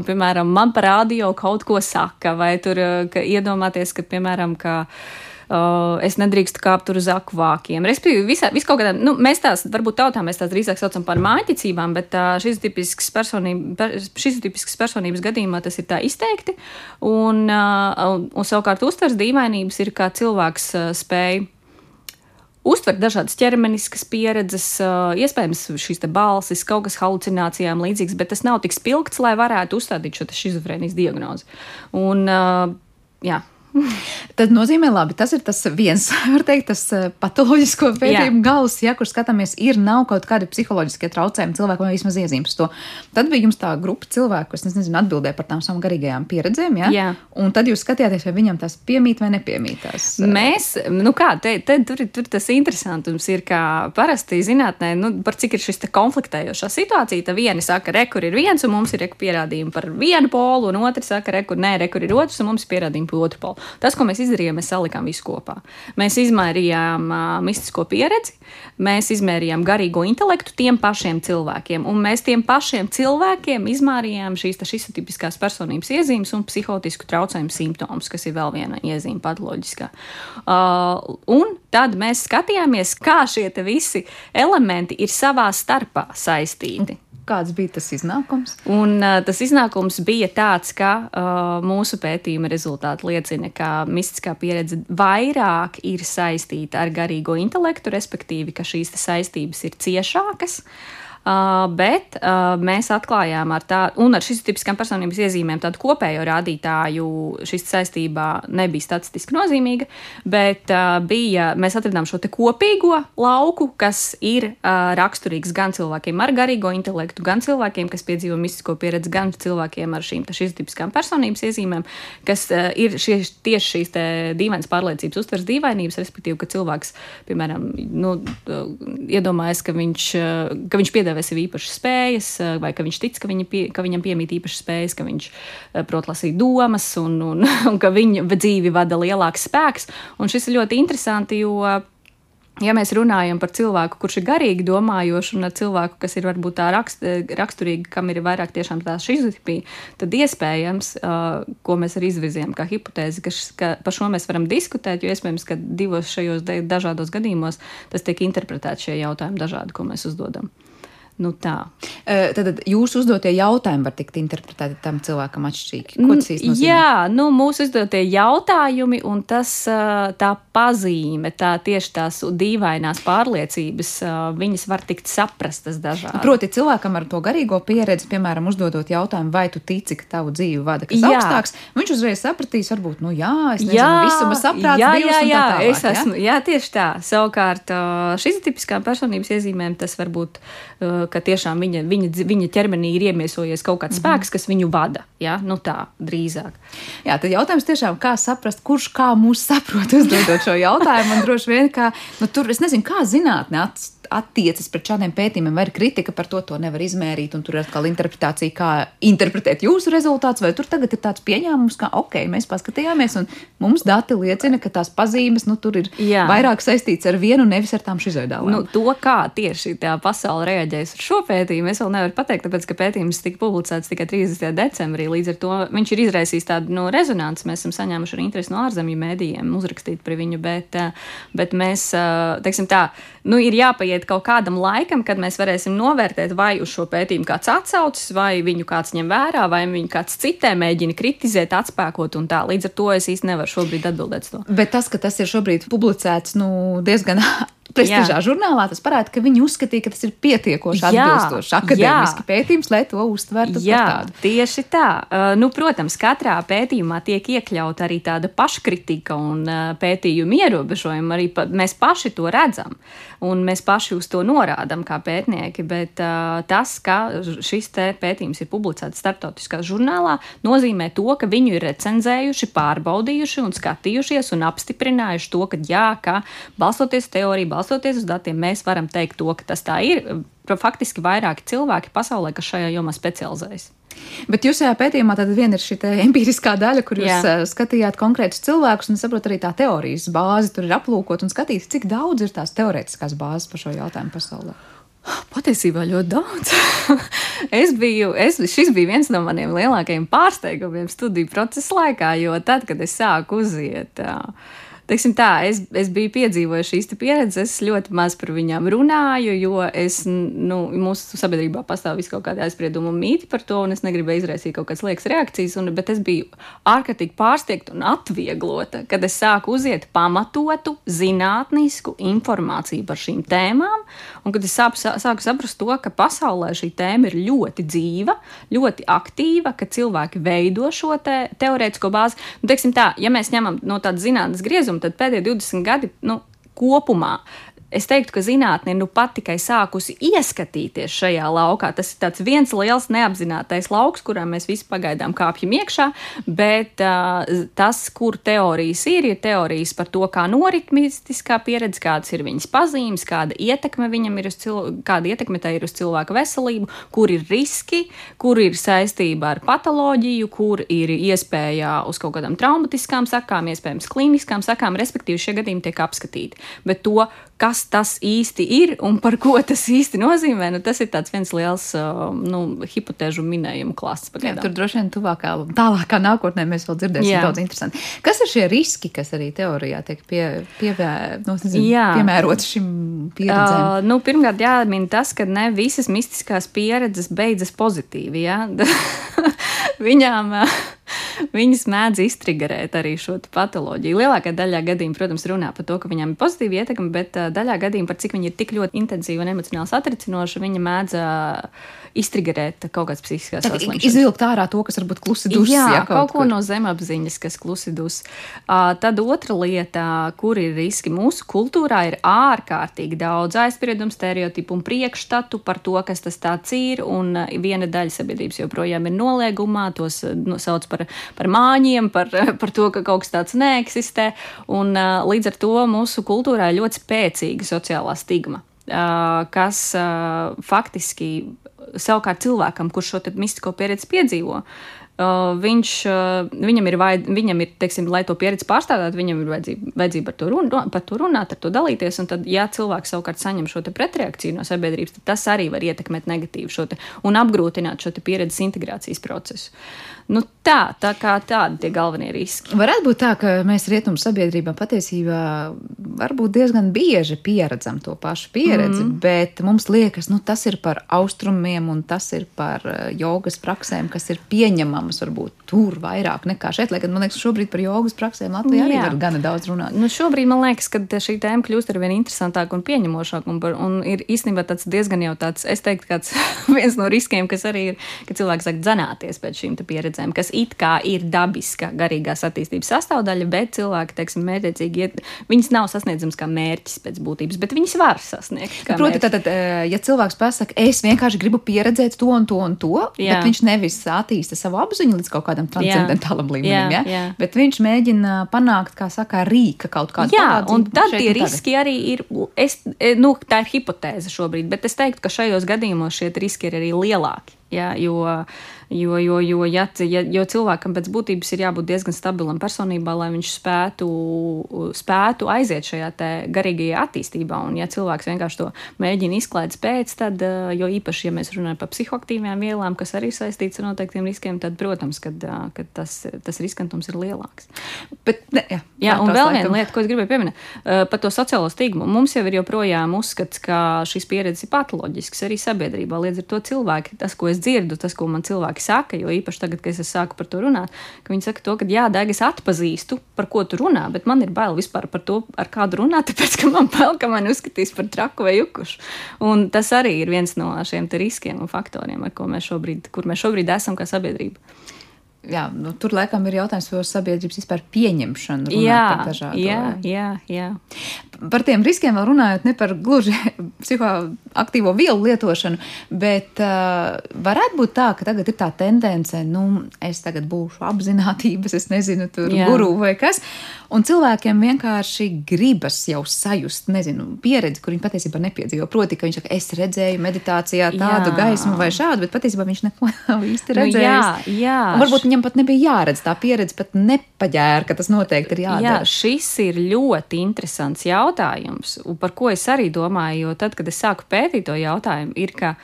piemēram, man par radio kaut ko saka, vai tur ka iedomāties, ka, piemēram, ka Uh, es nedrīkstu kāpt uz akvākiem. Respektīvi, visā, vis kaut kādā, nu, mēs tās, varbūt tautā mēs tās drīzāk saucam par mājiņticībām, bet uh, šis tipisks personība, šis tipisks personības gadījumā tas ir tā izteikti. Un, uh, un, un savukārt uztvers dīvainības ir, kā cilvēks uh, spēj uztvert dažādas ķermeniskas pieredzes, iespējams, šīs balsis, kaut kas halucinācijām līdzīgs, bet tas nav tik spilgts, lai varētu uzstādīt šo šizofrēnijas diagnozi. Un, jā, Tad nozīmē, labi, tas ir tas viens, var teikt, tas eh, patoloģisko pētījumu gals, ja kur skatāmies, ir nav kaut kādi psiholoģiskie traucējumi cilvēkam vai vismaz iezīmes to. Tad bija jums tā grupa cilvēku, kas, nezinu, atbildēja par tām savām garīgajām pieredzēm, ja? Jā. Un tad jūs skatījāties, vai viņam tas piemīt vai nepiemītās. Mēs, nu kā, te, te tur, tur tas interesantums ir, ka parasti zinātnē, nu, par cik ir šis konfliktējošā situācija, tad vieni saka, re, kur ir viens, un mums ir re, pierādījumi par vienu polu, un otrs saka, re, kur nē, re, kur ir otrs, un mums ir pierādījumi par otru polu. Tas, ko mēs izdarījām, mēs salikām visu kopā. Mēs izmērījām uh, mistisko pieredzi, mēs izmērījām garīgo intelektu tiem pašiem cilvēkiem, un mēs tiem pašiem cilvēkiem izmērījām šīs šīs tipiskās personības iezīmes un psihotisku traucējumu simptomus, kas ir vēl viena iezīme patoloģiskā. Uh, un tad mēs skatījāmies, kā šie visi elementi ir savā starpā saistīti. Kāds bija tas iznākums? Un, uh, tas iznākums bija tāds, ka uh, mūsu pētījuma rezultāti liecina, ka mistiskā pieredze vairāk ir saistīta ar garīgo intelektu, respektīvi, ka šīs saistības ir ciešākas. Uh, Uh, bet uh, mēs atklājām ar tādu, un ar šīs tipiskām personības iezīmēm, tādu kopējo rādītāju šis saistībā nebija statistiski nozīmīga, bet uh, bija, mēs atradām šo te kopīgo lauku, kas ir uh, raksturīgs gan cilvēkiem ar garīgo intelektu, gan cilvēkiem, kas piedzīvo mistisko pieredzi, gan cilvēkiem ar šīm šīs tipiskām personības iezīmēm, kas uh, ir šie, tieši šīs dīvainas pārliecības, uztvers dīvainības, respektīvi, ka cilvēks, piemēram, nu, iedomājas, ka viņš, ka viņš piedāvā sev īpašas spējas, eh, vai ka viņš tic, ka, viņa pie, ka viņam piemīt īpašas spējas, ka viņš eh, prot lasīt domas un, un, un ka viņa dzīvi vada lielāks spēks. Un šis ir ļoti interesanti, jo ja mēs runājam par cilvēku, kurš ir garīgi domājošs, un cilvēku, kas ir varbūt tā rakst, raksturīga, kam ir vairāk tiešām tā šizotipija, tad iespējams, uh, ko mēs arī izvirzījām kā hipotēzi, ka, š, ka par šo mēs varam diskutēt, jo iespējams, ka divos šajos dažādos gadījumos tas tiek interpretēts šie jautājumi dažādi, ko mēs uzdodam. Nu tā. Tad jūsu uzdotie jautājumi var tikt interpretēti tam cilvēkam atšķirīgi. Ko tas īsti nozīmē? Jā, nu, mūsu uzdotie jautājumi un tas tā pazīme, tā tieši tās dīvainās pārliecības, viņas var tikt saprastas dažādi. Proti, cilvēkam ar to garīgo pieredzi, piemēram, uzdodot jautājumu, vai tu tici, ka tavu dzīvi vada kas jā. augstāks, viņš uzreiz sapratīs, varbūt, nu jā, es nezinu, jā, visuma saprāts, jā, jā, jā, tālāk, es esmu, jā? jā, tieši tā. Savukārt šīs tipiskām personības iezīmēm tas var būt ka tiešām viņa, viņa, viņa ķermenī ir iemiesojies kaut kāds mm -hmm. spēks, kas viņu vada. Ja? Nu, tā drīzāk. Jā, tad jautājums tiešām, kā saprast, kurš kā mūs saprot, uzdodot šo jautājumu. Un droši vien, ka nu, tur, es nezinu, kā zinātnē atstāt attiecas pret šādiem pētījumiem, vai ir kritika par to, to nevar izmērīt, un tur ir atkal interpretācija, kā interpretēt jūsu rezultātus, vai tur tagad ir tāds pieņēmums, ka, ok, mēs paskatījāmies, un mums dati liecina, ka tās pazīmes, nu, tur ir Jā. vairāk saistīts ar vienu, nevis ar tām šizoidālām. Nu, to, kā tieši tā pasaule reaģēs uz šo pētījumu, es vēl nevaru pateikt, tāpēc, ka pētījums tika publicēts tikai 30. decembrī, līdz ar to viņš ir izraisījis tādu no rezonanci. Mēs esam saņēmuši arī interesi no ārzemju mēdījiem uzrakstīt par viņu, bet, bet mēs, teiksim tā, nu, ir jāpaiet kaut kādam laikam, kad mēs varēsim novērtēt, vai uz šo pētījumu kāds atsaucas, vai viņu kāds ņem vērā, vai viņu kāds citē mēģina kritizēt, atspēkot un tā. Līdz ar to es īsti nevaru šobrīd atbildēt to. Bet tas, ka tas ir šobrīd publicēts nu, diezgan prestižā žurnālā, tas parāda, ka viņi uzskatīja, ka tas ir pietiekoši atbilstošs akadēmiski pētījums, lai to uztvertu jā, par tādu. Tieši tā. Uh, nu, protams, katrā pētījumā tiek iekļauta arī tāda paškritika un uh, pētījuma ierobežojumi. Arī pa, mēs paši to redzam un mēs paši uz to norādām kā pētnieki. Bet uh, tas, ka šis pētījums ir publicēts starptautiskā žurnālā, nozīmē to, ka viņu ir recenzējuši, pārbaudījuši un skatījušies un apstiprinājuši to, ka jā, ka balstoties teorijā, balstoties uz datiem, mēs varam teikt to, ka tas tā ir. Faktiski vairāki cilvēki pasaulē, kas šajā jomā specializējas. Bet jūs šajā pētījumā tad viena ir šī empiriskā daļa, kur jūs Jā. Skatījāt konkrētus cilvēkus, un saprotat arī tā teorijas bāze tur ir aplūkot un skatīt, cik daudz ir tās teorētiskās bāzes par šo jautājumu pasaulē. Patiesībā ļoti daudz. es biju, es, šis bija viens no maniem lielākajiem pārsteigumiem studiju procesa laikā, jo tad, kad es sāku uziet. Uh, teiksim tā, es, es biju piedzīvojis šīs pieredzes, es ļoti maz par viņām runāju, jo es, nu, mūsu sabiedrībā pastāv visu kaut kādi aizspriedumi un mīti par to, un es negribēju izraisīt kaut kādas liekas reakcijas, un, bet es biju ārkārtīgi pārsteigta un atvieglota, kad es sāku uziet pamatotu zinātnisku informāciju par šīm tēmām, un kad es sāku, sāku saprast to, ka pasaulē šī tēma ir ļoti dzīva, ļoti aktīva, ka cilvēki veido šo te teorētisko bāzi. Nu, teiksim tā, ja mēs ņemam no tādas zinātnes griezuma, un tad pēdējie 20 gadi nu, kopumā es teiktu, ka zinātnē nu pat tikai sākusi ieskatīties šajā laukā. Tas ir viens liels neapzinātais lauks, kurā mēs visi pagaidām kāpjam iekšā, bet uh, tas, kur teorijas ir, ir teorijas par to, kā norit mistiskā pieredze, kādas ir viņas pazīmes, kāda ietekme viņam ir uz cilvēku, kāda ietekme ir uz cilvēka veselību, kur ir riski, kur ir saistība ar patoloģiju, kur ir iespēja uz kaut kādām traumatiskām sakām, iespējams, klīniskām sakām, respektīvi šie gadījumi tiek apskatīti. Bet to, kas tas īsti ir un par ko tas īsti nozīmē, nu, tas ir viens liels nu, hipotēžu minējumu klāsts. Jā, tur droši vien tuvākā, tālākā nākotnē mēs vēl dzirdēsim Jā. daudz interesantu. Kas ir šie riski, kas arī teorijā tiek pie, pievē, nu, piemēroti šim pieredzēm? Uh, nu, pirmkārt, jāmin tas, ka ne visas mistiskās pieredzes beidzas pozitīvi. Ja? Viņām. Uh, viņas mēdz iztriggerēt arī šo patoloģiju. Lielākā daļā gadījumā, protams, runā par to, ka viņām ir pozitīva ietekme, bet uh, daļā gadījumā, par cik viņi ir tik ļoti intensīvi un emocionāli satricinoši, viņa mēdz uh, iztriggerēt kaut kādas psihiskās saslimšanas. Izvilkt ārā to, kas varbūt klusi dus. Jā, jā, kaut, kaut ko kur. no zemapziņas, kas klusi dus. Uh, tad otra lieta, kur ir riski mūsu kultūrā, ir ārkārtīgi daudz aizspriedumu, stereotipu un priekšstatu par to, kas tas tāds ir, un viena daļa sabiedrības joprojām ir noliegumā, tos nu, sauc par par māņiem, par, par to, ka kaut kas tāds neeksistē. Un, līdz ar to mūsu kultūrā ļoti spēcīga sociālā stigma, kas faktiski savukārt cilvēkam, kurš šo mistisko pieredzi piedzīvo, viņš, viņam ir, vai, viņam ir teiksim, lai to pieredzi pārstāvētu, viņam ir vajadzība, vajadzība par, to run, par to runāt, ar to dalīties. Un tad, ja cilvēks savukārt saņem šo pretreakciju no sabiedrības, tad tas arī var ietekmēt negatīvi šo te, un apgrūtināt šo pieredzes integrācijas procesu. Nu, tā, tā kā tādi tie galvenie riski. Varētu būt tā, ka mēs rietumu sabiedrībā patiesībā varbūt diezgan bieži pieredzam to pašu pieredzi, mm. bet mums liekas, nu, tas ir par austrumiem un tas ir par jogas praksēm, kas ir pieņemami zināmas, varbūt tur vairāk nekā šeit. Lai gan man liekas, šobrīd par jogas praksēm Latvijā arī var gana daudz runāt. Nu, šobrīd man liekas, ka šī tēma kļūst ar vien interesantāka un pieņemošāka. Un, un ir īstenībā tāds diezgan jau tāds, es teiktu, kāds viens no riskiem, kas arī ir, ka cilvēks sāk dzanāties pēc šīm pieredzēm, kas it kā ir dabiska garīgās attīstības sastāvdaļa, bet cilvēki, teiksim, mērķiecīgi iet, viņas nav sasniedzams kā mērķis pēc būtības, bet viņas var sasniegt. Proti, tad, ja cilvēks pasaka, es vienkārši gribu pieredzēt to un to un to, jā. bet viņš nevis attīsta savu apziņu līdz kaut kādam transcendentālam līmenim, jā, ja? jā. bet viņš mēģina panākt, kā saka, rīka kaut kādu jā, un tad tie riski arī ir, es, nu, tā ir hipotēze šobrīd, bet es teiktu, ka šajos gadījumos šie riski ir arī lielāki. Ja, jo, jo, jo, jo, ja, ja, jo cilvēkam pēc būtības ir jābūt diezgan stabilam personībā, lai viņš spētu, spētu aiziet šajā garīgajā attīstībā. Un, ja cilvēks vienkārši to mēģina izklaides pēc, tad, jo īpaši, ja mēs runājam par psihoaktīvām vielām, kas arī saistīts ar noteiktiem riskiem, tad, protams, kad, kad tas, tas riskantums ir lielāks. Bet, ne, jā, jā, un vēl viena lieta, ko es gribēju pieminēt, par to sociālo stigmu. Mums jau ir joprojām uzskats, ka šīs pieredzes ir patoloģiskas arī sabiedrībā. Līdz ar to cilvēki, tas, ko es es dzirdu, tas, ko man cilvēki saka, jo īpaši tagad, kad es sāku par to runāt, ka viņi saka to, ka jā, Daiga, es atpazīstu, par ko tu runā, bet man ir bail vispār par to, ar kādu runāt, tāpēc, ka man bail, ka man uzskatīs par traku vai jukušu. Un tas arī ir viens no šiem riskiem un faktoriem, ar ko mēs šobrīd, kur mēs šobrīd esam kā sabiedrība jā, nu, tur laikam ir jautājums par sabiedrības vispār pieņemšanu. Jā, par jā, jā, jā. Par tiem riskiem vēl runājot, ne par gluži psihoaktīvo vielu lietošanu, bet uh, varētu būt tā, ka tagad ir tā tendence, nu, es tagad būšu apzinātības, es nezinu, tur jā. guru vai kas, un cilvēkiem vienkārši gribas jau sajust, nezinu, pieredzi, kur viņi patiesībā nepiedzīvo. Proti, ka viņš saka, es redzēju meditācijā tādu jā. gaismu vai šādu, bet patiesībā viņš neko nav īsti redzējis. Nu, jā, jā. Un varbūt viņam pat nebija jāredz tā pieredze, pat nepaģēra, ka tas noteikti ir jādara. Jā, šis ir ļoti interesants jautājums, par ko es arī domāju, jo tad, kad es sāku pētīt to jautājumu, ir, ka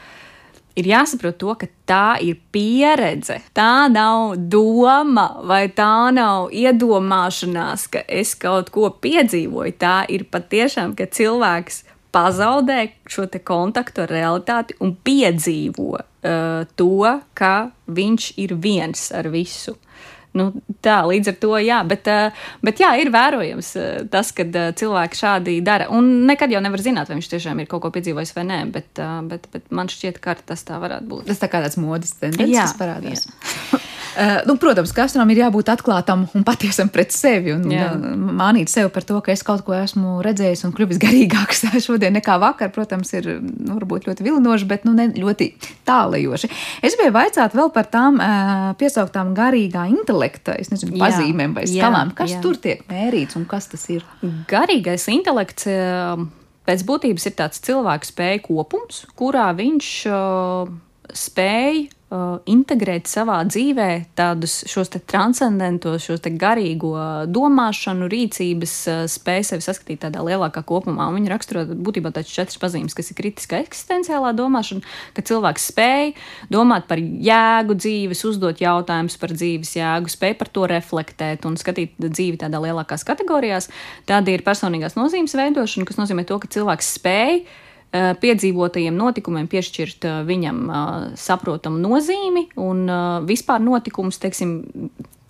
ir jāsaprot to, ka tā ir pieredze. Tā nav doma vai tā nav iedomāšanās, ka es kaut ko piedzīvoju. Tā ir patiešām, ka cilvēks pazaudē šo kontaktu ar realitāti un piedzīvo uh, to, ka viņš ir viens ar visu. Nu, tā, līdz ar to, jā, bet, uh, bet jā, ir vērojams uh, tas, ka uh, cilvēki šādi dara. Un nekad jau nevar zināt, vai viņš tiešām ir kaut ko piedzīvojis vai nē, bet, bet, bet man šķiet, ka tas tā varētu būt. Tas tā kā tāds modes tendences, kas parādās. Jā. Uh, nu, protams, katram ir jābūt atklātam un patiesam pret sevi un Jā. mānīt sevi par to, ka es kaut ko esmu redzējis un kļuvis garīgāks šodien nekā vakar. Protams, ir nu, varbūt ļoti vilinoši, bet nu, ne ļoti tālajoši. Es gribēju vaicāt vēl par tām uh, piesauktām garīgā intelekta nezinu, pazīmēm vai skalām. Kas jā. tur tiek mērīts un kas tas ir? Garīgais intelekts. Uh, Pēc būtības ir tāds cilvēku spēju kopums, kurā viņš uh, spēj uh, integrēt savā dzīvē tādus šos te transcendentos, šos te garīgo domāšanu, rīcības, uh, spēju sevi saskatīt tādā lielākā kopumā. Un viņi raksturo būtībā tādas četras pazīmes, kas ir kritiskā eksistenciālā domāšana, ka cilvēks spēj domāt par jēgu dzīves, uzdot jautājumus par dzīves jēgu, spēj par to reflektēt un skatīt dzīvi tādā lielākās kategorijās. Tāda ir personīgās nozīmes veidošana, kas nozīmē to, ka cilvēks spēj Eh, piedzīvotajiem notikumiem piešķirt eh, viņam eh, saprotamu nozīmi un vispār notikums, teiksim,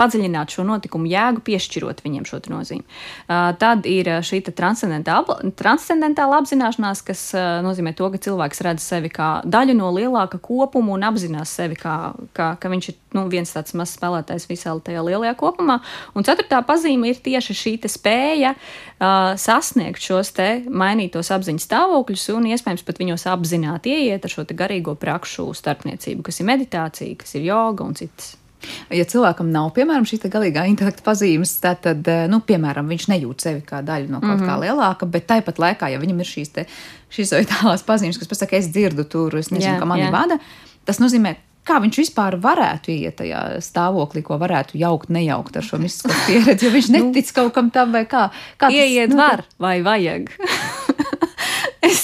padziļināt šo notikumu jēgu, piešķirot viņiem šo nozīmi. Tad ir šī transcendentāla apzināšanās, kas nozīmē to, ka cilvēks redz sevi kā daļu no lielāka kopuma un apzinās sevi kā, kā ka viņš ir nu, viens tāds mazs spēlētājs visā tajā lielajā kopumā. Un ceturtā pazīme ir tieši šī spēja uh, sasniegt šos te mainītos apziņas stāvokļus un iespējams pat viņos apzināti ieiet ar šo garīgo prakšu starpniecību, kas ir meditācija, kas ir joga un citas. Ja cilvēkam nav, piemēram, šī galīgā intelekta pazīmes, tad, eh, nu, piemēram, viņš nejūt sevi kā daļu no kaut mm -hmm. kā mhm. lielāka, bet tāpat laikā, ja viņam ir šīs, te, šīs vitālās pazīmes, kas pasaka, es dzirdu tur, es nezinu, jā, kā mani vada, tas nozīmē, kā viņš vispār varētu iet tajā stāvoklī, ko varētu jaukt, nejaukt ar šo mistisko pieredzi, jo viņš nu. netic kaut kam tam vai kā. kā Ieiet tas, nu, var vai vajag. es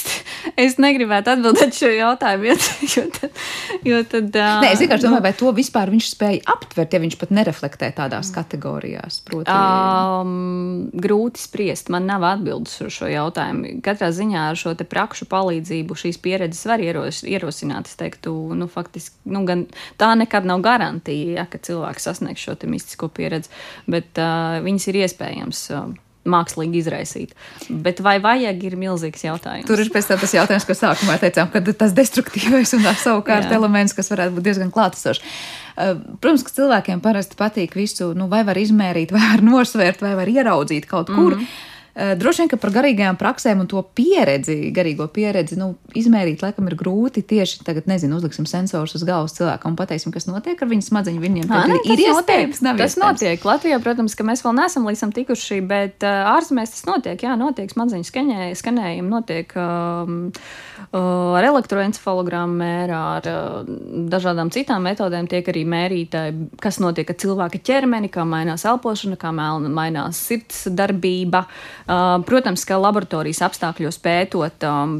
es negribētu atbildēt šo jautājumu, jo, jo tad. Jo tad uh, Nē, es vienkārši domāju, vai to vispār viņš spēja aptvert, ja viņš pat nereflektē tādās kategorijās. Proti... Um, grūti spriest, man nav atbildes uz šo jautājumu. Katrā ziņā ar šo prakšu palīdzību šīs pieredzes var ieros, ierosināt. Es teiktu, nu, faktiski, nu, gan tā nekad nav garantija, ja, ka cilvēks sasniegs šo mistisko pieredzi, bet uh, viņas ir iespējams. Uh, mākslīgi izraisīt. Bet vai vajag ir milzīgs jautājums? Tur ir pēc tam tas jautājums, ko sākumā teicām, ka tas destruktīvais un savukārt Jā. elements, kas varētu būt diezgan klātesošs. Uh, protams, ka cilvēkiem parasti patīk visu, nu, vai var izmērīt, vai var nosvērt, vai var ieraudzīt kaut kur. Mm -hmm. Eh, droši vien, ka par garīgajām praksēm un to pieredzi, garīgo pieredzi, nu, izmērīt, laikam, ir grūti. Tieši tagad, nezinu, uzliksim sensorus uz galvas cilvēkam un pateiksim, kas notiek ar viņas smadziņu. Viņiem Nā, ir, ir iespējams, nav tas iespējams. notiek. Latvijā, protams, ka mēs vēl neesam līdz tam tikuši, bet uh, ārzemēs tas notiek. Jā, notiek smadziņu skanējumi, notiek um, uh, ar elektroencefalogrammu mērā, ar uh, dažādām citām metodēm tiek arī mērītāji, kas notiek ar cilvēka ķermeni, kā mainās elpošana, kā mainās sirds darbība. Uh, protams, ka laboratorijas apstākļos pētot, um,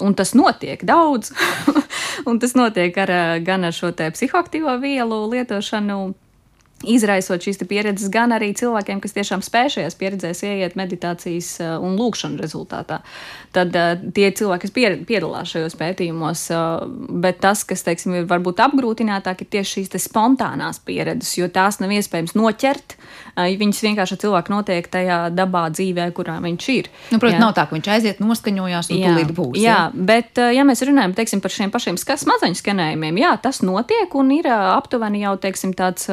un tas notiek daudz, un tas notiek ar, gan ar šo psihoaktīvo vielu lietošanu izraisot šīs pieredzes gan arī cilvēkiem, kas tiešām spēj šajās pieredzēs ieiet meditācijas uh, un lūkšanas rezultātā. Tad uh, tie cilvēki, kas piedalās šajos pētījumos, uh, bet tas, kas, teiksim, ir varbūt apgrūtinātāk, ir tieši šīs spontānās pieredzes, jo tās nav iespējams noķert. Viņas vienkārši cilvēki notiek tajā dabā dzīvē, kurā viņš ir. Nu, protams, jā. nav tā, ka viņš aiziet, noskaņojās un tūlīt būs. Jā, jā, bet ja mēs runājam teiksim, par šiem pašiem smadzeņu skanējumiem, jā, tas notiek un ir aptuveni jau teiksim, tāds.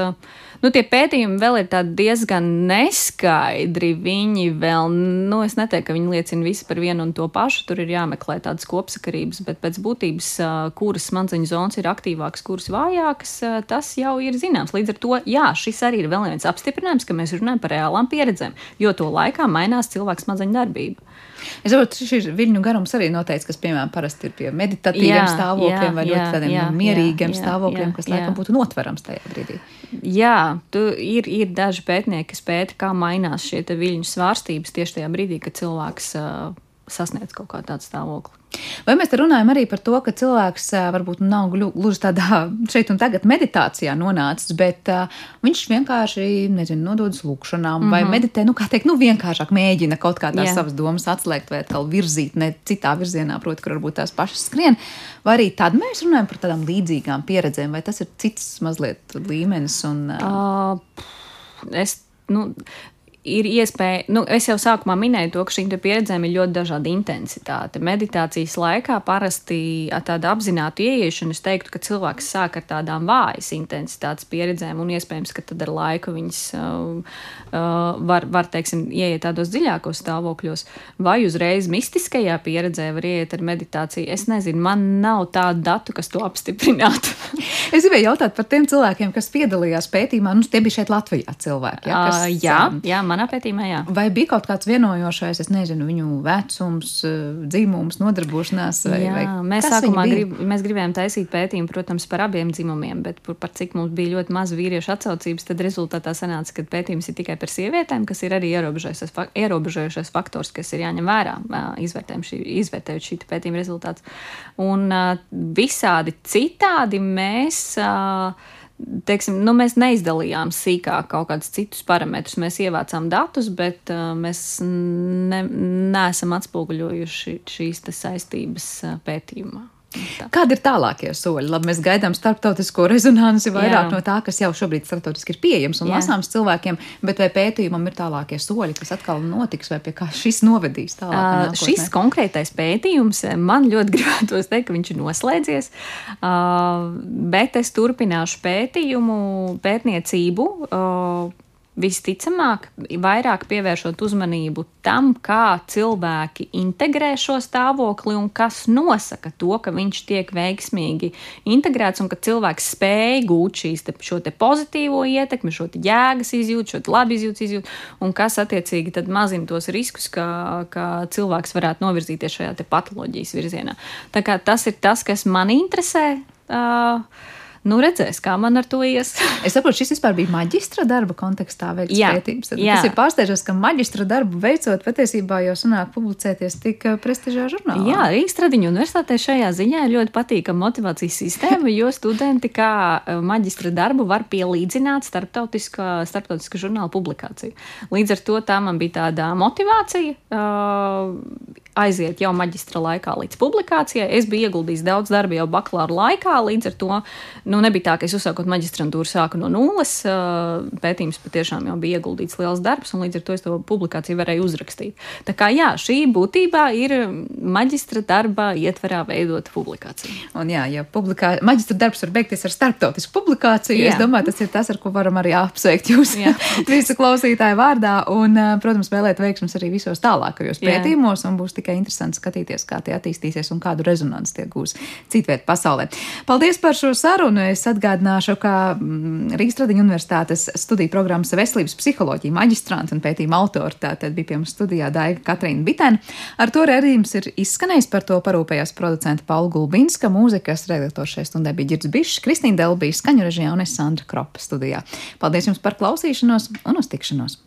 Nu, tie pētījumi vēl ir diezgan neskaidri. Viņi vēl, nu, es neteiktu, ka viņi liecina visi par vienu un to pašu. Tur ir jāmeklē tādas kopsakarības, bet pēc būtības, kuras smadzeņu zonas ir aktīvākas, kuras vājākas, tas jau ir zināms. Līdz ar to, jā, šis arī ir vēl viens apstiprinājums, ka mēs runājam par reālām pieredzēm, jo to laikā mainās cilvēka smadzeņu darbība. Es saprotu, šis viļņu garums arī noteikts, kas, piemēram, parasti ir pie meditatīviem jā, stāvokļiem jā, vai ļoti tādiem jā, mierīgiem jā, stāvokļiem, jā, kas, laikam, būtu notverams tajā brīdī. Jā, tu, ir, ir daži pētnieki, kas pēta, kā mainās šie viļņu svārstības tieši tajā brīdī, kad cilvēks uh, sasniedz kaut kādu tādu stāvokli. Vai mēs te runājam arī par to, ka cilvēks varbūt nav gluži tādā šeit un tagad meditācijā nonācis, bet uh, viņš vienkārši, nezinu, nododas lūkšanām mm -hmm. vai mhm. meditē, nu, kā teikt, nu, vienkāršāk mēģina kaut kā tās yeah. savas domas atslēgt vai atkal virzīt ne citā virzienā, proti, kur varbūt tās pašas skrien. Vai arī tad mēs runājam par tādām līdzīgām pieredzēm, vai tas ir cits mazliet līmenis? Un, uh... Uh, es, nu, ir iespēja, nu, es jau sākumā minēju to, ka šīm pieredzēm ir ļoti dažāda intensitāte. Meditācijas laikā parasti tāda apzināta ieiešana, es teiktu, ka cilvēks sāk ar tādām vājas intensitātes pieredzēm, un iespējams, ka tad ar laiku viņas uh, uh, var, var, teiksim, ieiet tādos dziļākos stāvokļos, vai uzreiz mistiskajā pieredzē var ieiet ar meditāciju. Es nezinu, man nav tādu datu, kas to apstiprinātu. es gribēju jautāt par tiem cilvēkiem, kas piedalījās pētījumā, nu, tie bija šeit Latvijā cilvēki. Ja, kas, uh, jā, jā, man manā pētījumā, jā. Vai bija kaut kāds vienojošais, es nezinu, viņu vecums, eh, dzimums, nodarbošanās? Vai, jā, vai mēs sākumā grib, mēs gribējām taisīt pētījumu, protams, par abiem dzimumiem, bet par cik mums bija ļoti maz vīriešu atsaucības, tad rezultātā sanāca, ka pētījums ir tikai par sievietēm, kas ir arī ierobežojušais faktors, kas ir jāņem vērā, izvērtējot šī pētījuma rezultātus. Un visādi citādi mēs. Uh, teiksim, nu, mēs neizdalījām sīkāk kaut kādus citus parametrus. Mēs ievācām datus, bet uh, mēs ne, neesam atspoguļojuši šīs saistības uh, pētījumā. Tā. Kādi ir tālākie soļi? Labi, mēs gaidām starptautisko rezonanci vairāk Jā. no tā, kas jau šobrīd starptautiski ir pieejams un Jā. lasāms cilvēkiem, bet vai pētījumam ir tālākie soļi, kas atkal notiks, vai pie kā šis novedīs tālāk? Uh, šis konkrētais pētījums man ļoti gribētos teikt, ka viņš ir noslēdzies, uh, bet es turpināšu pētījumu, pētniecību. Uh, visticamāk, vairāk pievēršot uzmanību tam, kā cilvēki integrē šo stāvokli un kas nosaka to, ka viņš tiek veiksmīgi integrēts un ka cilvēks spēj gūt šīs te, šo te pozitīvo ietekmi, šo jēgas izjūtu, šo labi izjūtas izjūtu, un kas attiecīgi tad mazina tos riskus, ka, ka cilvēks varētu novirzīties šajā patoloģijas virzienā. Tā kā tas ir tas, kas man interesē. Uh, Nu, redzēs, kā man ar to ies. es saprotu, šis vispār bija maģistra darba kontekstā veikts pētījums. Tad, tas ir pārsteidzoši, ka maģistra darbu veicot patiesībā jau sanāk publicēties tik eh, prestižā žurnālā. Jā, Rīgas Tradiņu universitātē šajā ziņā ir ļoti patīkama motivācijas sistēma, jo studenti kā eh, maģistra darbu var pielīdzināt starptautiskā, starptautiskā žurnāla publikāciju. Līdz ar to tā man bija tāda motivācija. Uh, aiziet jau maģistra laikā līdz publikācijai. Es biju ieguldījis daudz darba jau bakalaura laikā, līdz ar to nu, nebija tā, ka es uzsākot maģistrantūru sāku no nulles. Pētījums patiešām jau bija ieguldīts liels darbs, un līdz ar to es to publikāciju varēju uzrakstīt. Tā kā jā, šī būtībā ir maģistra darba ietverā veidota publikācija. Un jā, ja publikā... maģistra darbs var beigties ar starptautisku publikāciju, jā. es domāju, tas ir tas, ar ko varam arī apsveikt jūs visu klausītāju vārdā, un, protams, vēlēt veiksmus arī visos tālākajos pētījumos, un būs tik tikai interesanti skatīties, kā tie attīstīsies un kādu rezonanci tie gūs citviet pasaulē. Paldies par šo sarunu. Es atgādināšu, ka mm, Rīgas Tradiņu universitātes studiju programmas veselības psiholoģija maģistrāta un pētījuma autora tātad bija pie mums studijā Daiga Katrīna Bitēna. Ar to redzījums ir izskanējis par to parūpējās producenta Paula Gulbinska, mūzikas redaktors šai stundai bija Girds Bišs, Kristīna Delbija, skaņu režijā un es Sandra Kropa studijā. Paldies jums par klausīšanos un uz tikšanos!